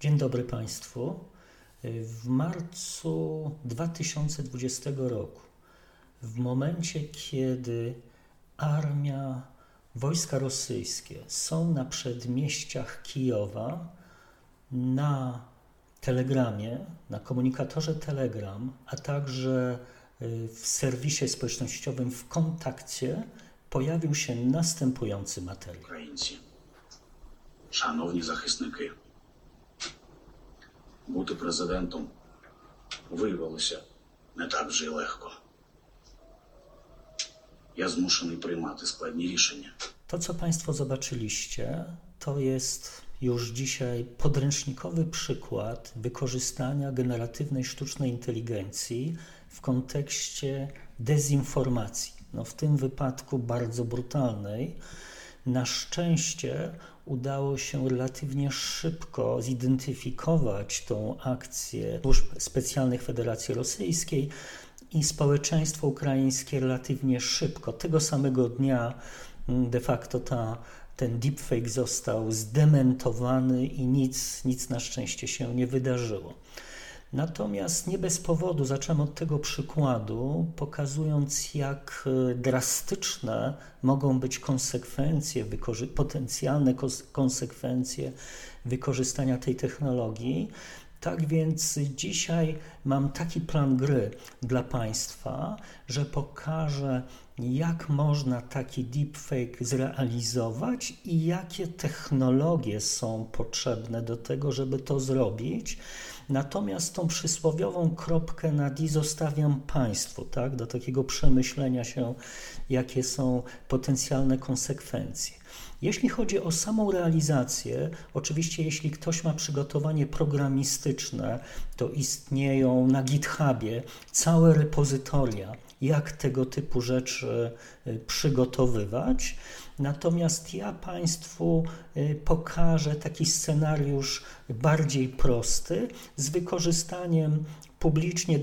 Dzień dobry Państwu. Y, w marcu 2020 roku, w momencie kiedy armia, wojska rosyjskie są na przedmieściach Kijowa, na Telegramie, na komunikatorze Telegram, a także y, w serwisie społecznościowym w kontakcie pojawił się następujący materiał. Ukraińcy, szanowni zachytniki бути президентом виявилося не так вже й легко. Я змушений приймати складні рішення. To, co Państwo zobaczyliście, to jest już dzisiaj podręcznikowy przykład wykorzystania generatywnej sztucznej inteligencji w kontekście dezinformacji. No, w tym wypadku bardzo brutalnej. Na szczęście udało się relatywnie szybko zidentyfikować tą akcję służb specjalnych Federacji Rosyjskiej i społeczeństwo ukraińskie relatywnie szybko, tego samego dnia mm, de facto ta, ten deepfake został zdementowany i nic, nic na szczęście się nie wydarzyło. Natomiast nie bez powodu zacząłem od tego przykładu, pokazując, jak e, drastyczne mogą być konsekwencje, potencjalne konsekwencje wykorzystania tej technologii. Tak więc dzisiaj mam taki plan gry dla Państwa, że pokażę, jak można taki deepfake zrealizować i jakie technologie są potrzebne do tego, żeby to zrobić. Natomiast tą przysłowiową kropkę na D zostawiam Państwu, tak, do takiego przemyślenia się, jakie są potencjalne konsekwencje. Jeśli chodzi o samą realizację, oczywiście jeśli ktoś ma przygotowanie programistyczne, to istnieją na GitHubie całe repozytoria, jak tego typu rzeczy y, przygotowywać. Natomiast ja Państwu y, pokażę taki scenariusz bardziej prosty z wykorzystaniem publicznie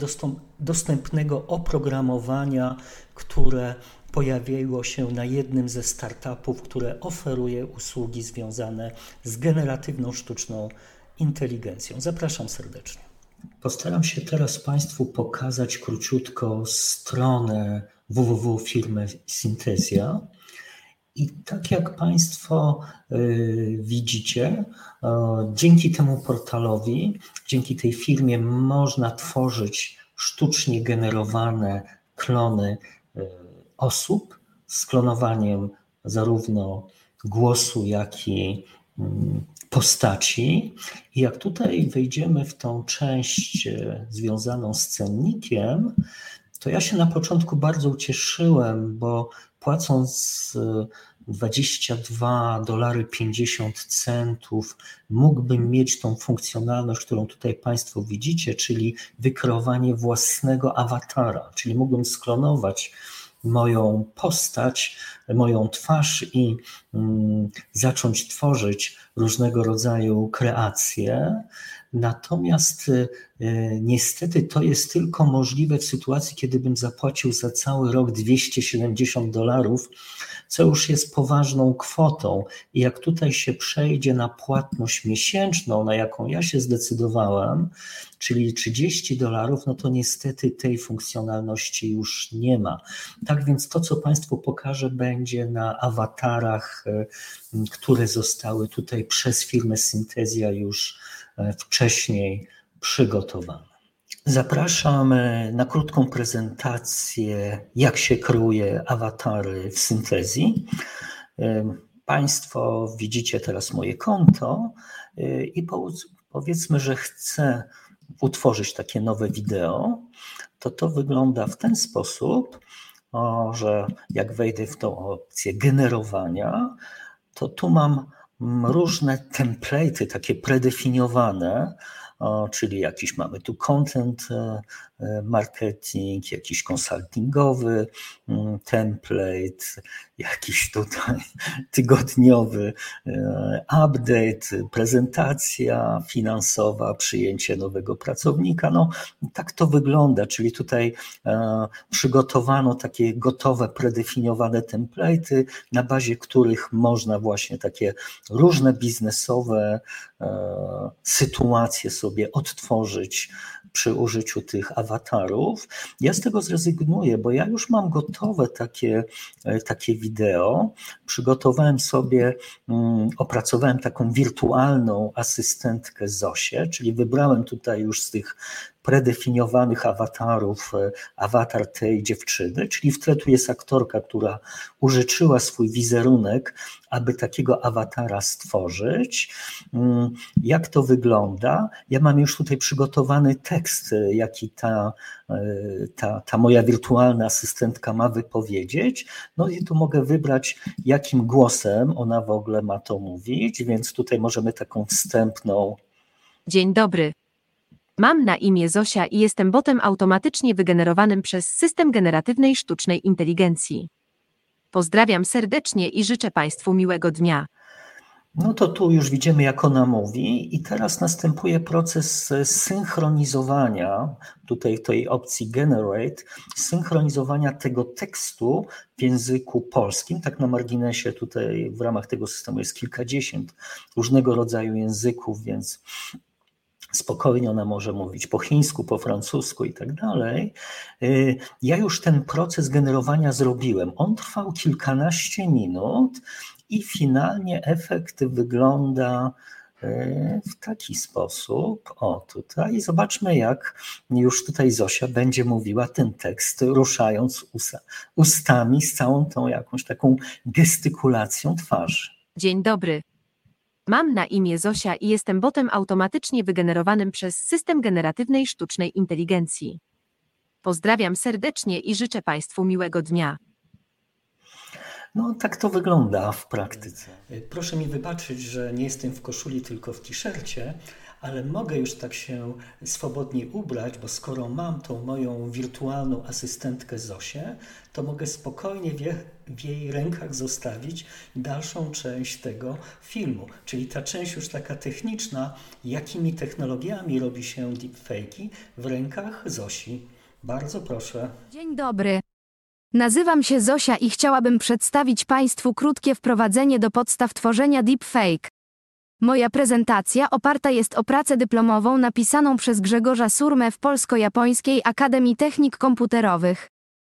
dostępnego oprogramowania, które pojawiło się na jednym ze startupów, które oferuje usługi związane z generatywną sztuczną inteligencją. Zapraszam serdecznie. Postaram się teraz Państwu pokazać króciutko stronę www firmy Synthesia. I tak jak Państwo y, widzicie, dzięki temu portalowi, dzięki tej firmie można tworzyć sztucznie generowane klony y, osób z klonowaniem zarówno głosu, jak i mm, postaci. I jak tutaj wejdziemy w tą część związaną z cennikiem, to ja się na początku bardzo ucieszyłem, bo płacąc 22 dolary 50 centów, mógłbym mieć tą funkcjonalność, którą tutaj Państwo widzicie, czyli wykreowanie własnego awatara, czyli mógłbym sklonować moją postać, moją twarz i mm, zacząć tworzyć różnego rodzaju kreacje. Natomiast y, y, niestety to jest tylko możliwe w sytuacji, kiedy bym zapłacił za cały rok 270 dolarów, co już jest poważną kwotą. I jak tutaj się przejdzie na płatność miesięczną, na jaką ja się zdecydowałem, czyli 30 dolarów, no to niestety tej funkcjonalności już nie ma. Tak więc to, co Państwu pokażę, będzie na awatarach, y, które zostały tutaj przez firmę Syntezja już E, wcześniej przygotowane. Zapraszam na krótką prezentację, jak się kreuje awatary w syntezji. E, państwo widzicie teraz moje konto e, i powiedzmy, że chcę utworzyć takie nowe wideo, to to wygląda w ten sposób, że jak wejdę w tą opcję generowania, to tu mam różne templaty takie predefiniowane, czyli jakiś mamy tu content e, marketing, jakiś konsultingowy mm, template, jakiś tutaj tygodniowy e, update, prezentacja finansowa, przyjęcie nowego pracownika. No, tak to wygląda, czyli tutaj przygotowano takie gotowe, predefiniowane templaty, na bazie których można właśnie takie różne biznesowe sytuację sobie odtworzyć przy użyciu tych awatarów. Ja z tego zrezygnuję, bo ja już mam gotowe takie, e, takie wideo. Przygotowałem sobie, mm, opracowałem taką wirtualną asystentkę Zosię, czyli wybrałem tutaj już z tych predefiniowanych awatarów e, awatar tej dziewczyny, czyli w tle tu jest aktorka, która użyczyła swój wizerunek, aby takiego awatara stworzyć. Mm, jak to wygląda? Ja mam już tutaj przygotowany tekst, e, jaki ta, e, ta, ta moja wirtualna asystentka ma wypowiedzieć. No i tu mogę wybrać, jakim głosem ona w ogóle ma to mówić, więc tutaj możemy taką wstępną. Dzień dobry. Mam na imię Zosia i jestem botem automatycznie wygenerowanym przez system generatywnej sztucznej inteligencji. Pozdrawiam serdecznie i życzę Państwu miłego dnia. No to tu już widzimy, jak ona mówi, i teraz następuje proces synchronizowania, tutaj tej opcji generate, synchronizowania tego tekstu w języku polskim. Tak na marginesie, tutaj w ramach tego systemu jest kilkadziesiąt różnego rodzaju języków, więc spokojnie ona może mówić po chińsku, po francusku i tak dalej. Y, ja już ten proces generowania zrobiłem. On trwał kilkanaście minut i finalnie efekt wygląda y, w taki sposób. O, tutaj zobaczmy, jak już tutaj Zosia będzie mówiła ten tekst, ruszając ustami z całą tą jakąś taką gestykulacją twarzy. Dzień dobry. Mam na imię Zosia i jestem botem automatycznie wygenerowanym przez system generatywnej sztucznej inteligencji. Pozdrawiam serdecznie i życzę Państwu miłego dnia. No, tak to wygląda w praktyce. Proszę mi wybaczyć, że nie jestem w koszuli, tylko w t-shircie, ale mogę już tak się swobodnie ubrać, bo skoro mam tą moją wirtualną asystentkę Zosię, to mogę spokojnie w, je, w jej rękach zostawić dalszą część tego filmu. Czyli ta część już taka techniczna, jakimi technologiami robi się deepfake'i w rękach Zosi. Bardzo proszę. Dzień dobry. Nazywam się Zosia i chciałabym przedstawić Państwu krótkie wprowadzenie do podstaw tworzenia deepfake. Moja prezentacja oparta jest o pracę dyplomową napisaną przez Grzegorza Surmę w Polsko-Japońskiej Akademii Technik Komputerowych.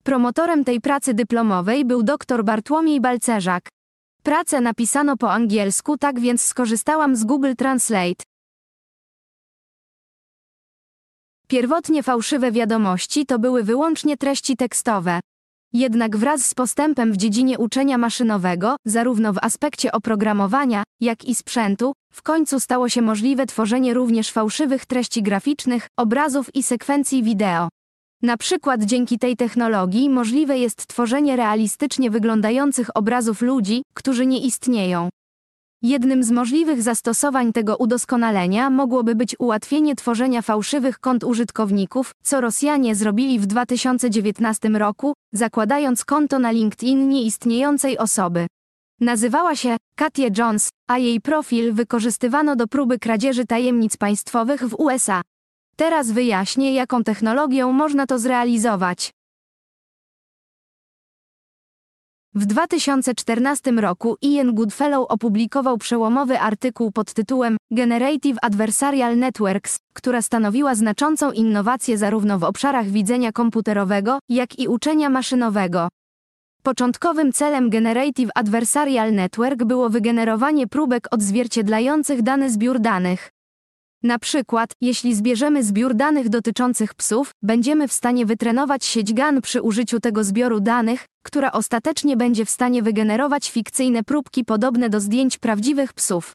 Promotorem tej pracy dyplomowej był dr Bartłomiej Balcerzak. Pracę napisano po angielsku, tak więc skorzystałam z Google Translate. Pierwotnie fałszywe wiadomości to były wyłącznie treści tekstowe. Jednak wraz z postępem w dziedzinie uczenia maszynowego, zarówno w aspekcie oprogramowania, jak i sprzętu, w końcu stało się możliwe tworzenie również fałszywych treści graficznych, obrazów i sekwencji wideo. Na przykład dzięki tej technologii możliwe jest tworzenie realistycznie wyglądających obrazów ludzi, którzy nie istnieją. Jednym z możliwych zastosowań tego udoskonalenia mogłoby być ułatwienie tworzenia fałszywych kont użytkowników, co Rosjanie zrobili w 2019 roku, zakładając konto na LinkedIn nieistniejącej osoby. Nazywała się Katia Jones, a jej profil wykorzystywano do próby kradzieży tajemnic państwowych w USA. Teraz wyjaśnię, jaką technologią można to zrealizować. W 2014 roku Ian Goodfellow opublikował przełomowy artykuł pod tytułem Generative Adversarial Networks, która stanowiła znaczącą innowację zarówno w obszarach widzenia komputerowego, jak i uczenia maszynowego. Początkowym celem Generative Adversarial Network było wygenerowanie próbek odzwierciedlających dany zbiór danych. Na przykład, jeśli zbierzemy zbiór danych dotyczących psów, będziemy w stanie wytrenować sieć GAN przy użyciu tego zbioru danych, która ostatecznie będzie w stanie wygenerować fikcyjne próbki podobne do zdjęć prawdziwych psów.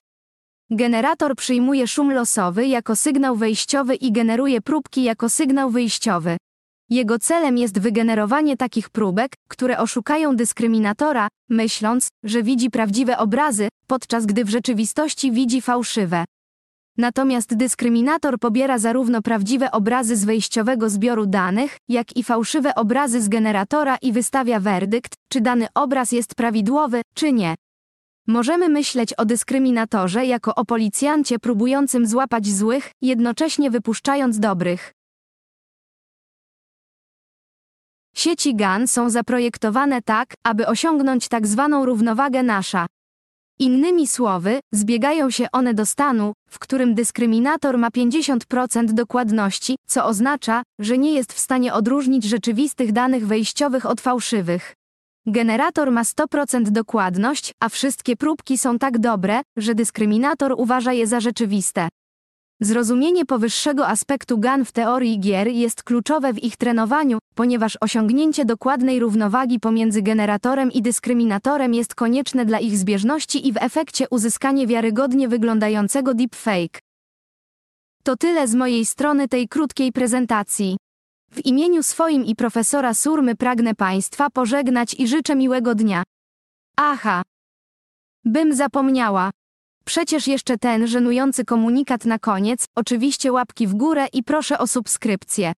Generator przyjmuje szum losowy jako sygnał wejściowy i generuje próbki jako sygnał wyjściowy. Jego celem jest wygenerowanie takich próbek, które oszukają dyskryminatora, myśląc, że widzi prawdziwe obrazy, podczas gdy w rzeczywistości widzi fałszywe. Natomiast dyskryminator pobiera zarówno prawdziwe obrazy z wejściowego zbioru danych, jak i fałszywe obrazy z generatora i wystawia werdykt, czy dany obraz jest prawidłowy, czy nie. Możemy myśleć o dyskryminatorze jako o policjancie próbującym złapać złych, jednocześnie wypuszczając dobrych. Sieci GAN są zaprojektowane tak, aby osiągnąć tak zwaną równowagę nasza. Innymi słowy, zbiegają się one do stanu, w którym dyskryminator ma 50% dokładności, co oznacza, że nie jest w stanie odróżnić rzeczywistych danych wejściowych od fałszywych. Generator ma 100% dokładność, a wszystkie próbki są tak dobre, że dyskryminator uważa je za rzeczywiste. Zrozumienie powyższego aspektu GAN w teorii gier jest kluczowe w ich trenowaniu, ponieważ osiągnięcie dokładnej równowagi pomiędzy generatorem i dyskryminatorem jest konieczne dla ich zbieżności i w efekcie uzyskanie wiarygodnie wyglądającego deepfake. To tyle z mojej strony tej krótkiej prezentacji. W imieniu swoim i profesora Surmy pragnę Państwa pożegnać i życzę miłego dnia. Aha! Bym zapomniała. Przecież jeszcze ten żenujący komunikat na koniec, oczywiście łapki w górę i proszę o subskrypcję.